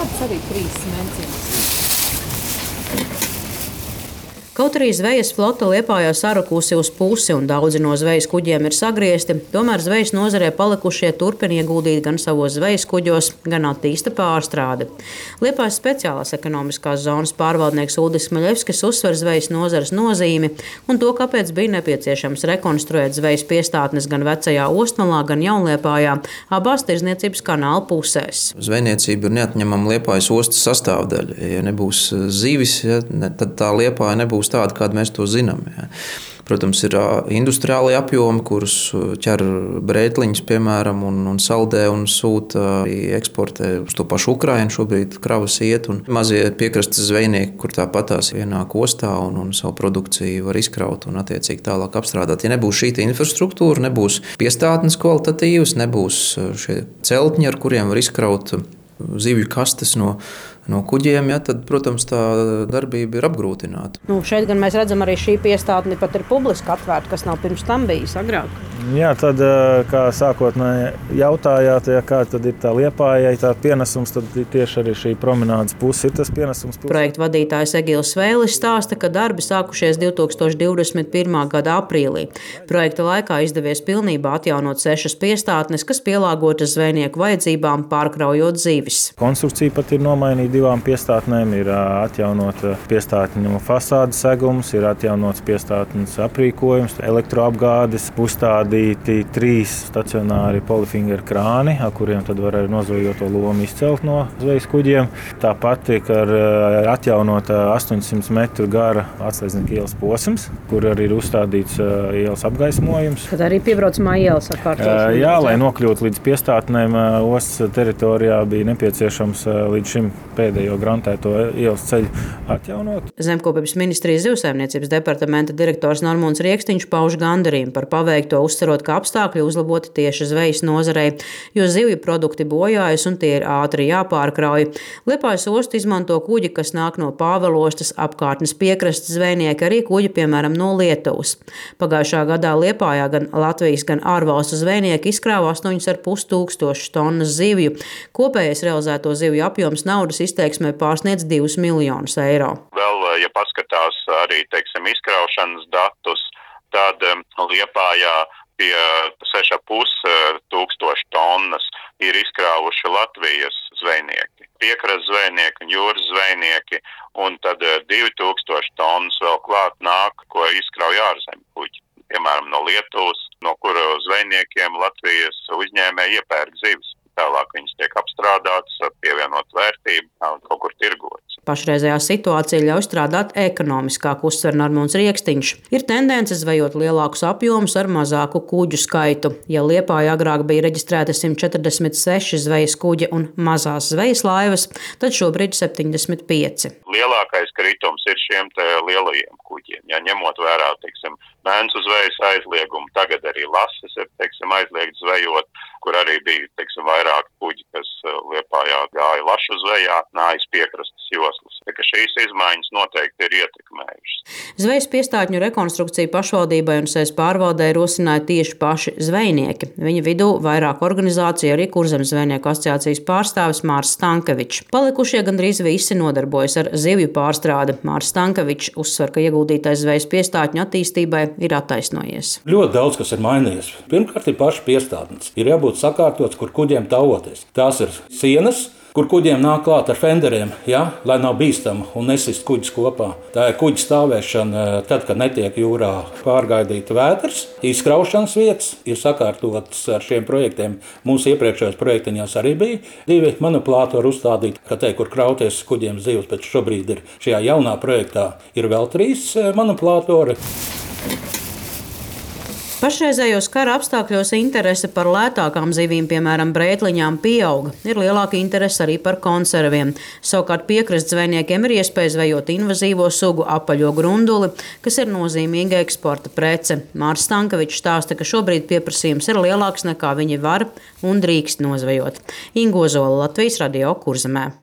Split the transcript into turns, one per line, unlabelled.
kāds arī trīs menciņas.
Kaut arī zvejas flote Liepājā sarukusi uz pusi un daudzi no zvejas kuģiem ir sagriezti, tomēr zvejas nozarē palikušie turpina ieguldīt gan savos zvejas kuģos, gan attīsta pārstrādi. Liepājas speciālās ekonomiskās zonas pārvaldnieks Ulris Maļevskis uzsver zvejas nozares nozīmi un to, kāpēc bija nepieciešams rekonstruēt zvejas piestātnes gan vecajā Ostmalā, gan Jaunliepājā, abās tirzniecības kanāla pusēs.
Zvejniecība ir neatņemama Liepājas ostas sastāvdaļa. Ja nebūs zivis, ja, tad tā Liepāja nebūs nebūs tāda, kāda mēs to zinām. Ja. Protams, ir industriāli apjomi, kurus ķer brētliņus, piemēram, un, un saldē un sūta arī eksportē uz to pašu Ukrajinu. Šobrīd kravas iet, un mazie piekrastes zvejnieki, kur tāpatās ienāk ostā un, un savu produkciju var izkraut un attiecīgi tālāk apstrādāt. Ja nebūs šī infrastruktūra, nebūs piestātnes kvalitatīvas, nebūs šie celtņi, ar kuriem var izkraut zivju kastes no no kuģiem, ja, tad, protams, tā darbība ir apgrūtināta.
Nu, šeit gan mēs redzam, arī šī piestātne pat ir publiski atvērta, kas nav pirms tam bijis agrāk.
Jā, tad, kā sākotnēji jautājāt, ja, kā tad ir tā liepājai, tā pienesums, tad tieši arī šī promenādes puse ir tas pienesums.
Projekta vadītājs Egils Vēlis stāsta, ka darbi sākušies 2021. gada aprīlī. Projekta laikā izdevies pilnībā atjaunot sešas piestātnes, kas pielāgotas zvejnieku vajadzībām, pārkraujot zivis.
Konstrukcija pat ir nomainīta divām piestātnēm ir atjaunota piestātņu fasādes segums, ir atjaunots piestātnes aprīkojums, elektroapgādes, uzstādīti trīs stacionāri polifingeru krāni, ar kuriem tad var arī nozvejoto lomu izcelt no zvejas kuģiem. Tāpat ir atjaunota 800 metru gara atslēdznieka ielas posms, kur arī ir uzstādīts ielas apgaismojums.
Tad arī piebraucamā ielas sakārtot.
Jā, lai nokļūtu līdz piestātnēm, ostas teritorijā bija nepieciešams līdz šim pēdējo grantēto ielas ceļu atjaunot.
Zemkopības ministrijas zivsaimniecības departamenta direktors Normons Rieksniņš pauž gandarījumu par paveikto, uzsverot, ka apstākļi uzlaboti tieši zvejas nozarei, jo zivju produkti bojājas un tie ir ātri jāpārkrauj. Liepājas ostu izmanto kuģi, kas nāk no Pāvelostas apkārtnes piekrastes zvejnieki, arī kuģi, piemēram, no Lietuvas. Pagājušā gadā Liepājā gan Latvijas, gan ārvalstu zvejnieki izkrāva 8,5 tūkstošus tonnas zivju. Kopējais realizēto zivju apjoms naudas izteiksmē izteiksmē pārsniedz 2 miljonus eiro.
Vēl, ja paskatās arī teiksim, izkraušanas datus, tad Liepājā pie 6,5 tūkstoši tonnas ir izkrāvuši Latvijas zvejnieki, piekrasts zvejnieki un jūras zvejnieki, un tad 2000 tonnas vēl klāt nāk, ko izkrauj ārzemju kuģi. Piemēram, no Lietuvas, no kuru zvejniekiem Latvijas uzņēmēji iepērk viņas tiek apstrādātas, pievienot vērtību un kaut kur tirgotas.
Pašreizējā situācija ļauj strādāt ekonomiskāk, uzsver Normons Rieksniņš. Ir tendence zvejot lielākus apjomus ar mazāku kuģu skaitu. Ja Liepājā agrāk bija reģistrēta 146 zvejas kuģi un mazās zvejas laivas, tad šobrīd 75.
Lielākais kritums ir šiem lielajiem kuģiem. Ja ņemot vērā, teiksim, mēncu zvejas aizliegumu, tagad arī lases ir teiksim, aizliegts zvejot, kur arī bija teiksim, vairāk kuģi, kas eh, Liepājā gāja lašu zvejā, nājas piekrastes joslas. Tā, šīs izmaiņas noteikti ir ietekmējušas.
Zvejas piestātņu rekonstrukciju pašvaldībai un sēs pārvaldē rosināja tieši paši zvejnieki. Viņa vidū vairāk organizāciju arī Kurzemes zvejnieku asociācijas pārstāvis Mārs Stankevičs. Palikušie gandrīz visi nodarbojas ar zivju pārstrādi. Mārs Stankevičs uzsver, ka ieguldītais zvejas piestātņu attīstībai ir attaisnojies.
Ļoti daudz kas ir mainījies. Pirmkārt, ir paši piestātnes. Ir jābūt sakārtots, kur kuģiem tauoties. Tās ir sienas, kur kuģiem nāk klāt ar fenderiem, ja, lai nav bīstami un nesist kuģis kopā. Tā ir kuģa stāvēšana, eh, tad, kad netiek jūrā pārgaidīta vētras. Izkraušanas vietas ir sakārtotas ar šiem projektiem. Mūsu iepriekšējos projektiņos arī bija divi manipulātori uzstādīti, ka te, kur krauties kuģiem zivs, bet šobrīd ir šajā jaunā projektā ir vēl trīs eh, manipulātori.
Pašreizējos kara apstākļos interese par lētākām zivīm, piemēram, brētliņām, pieauga. Ir lielāka interese arī par konserviem. Savukārt piekrastes zvejniekiem ir iespēja zvejot invazīvo sugu apaļo grunduli, kas ir nozīmīga eksporta prece. Mārs Stankovičs stāsta, ka šobrīd pieprasījums ir lielāks nekā viņi var un drīkst nozvejot. Ingo Zola, Latvijas radio kurzemē.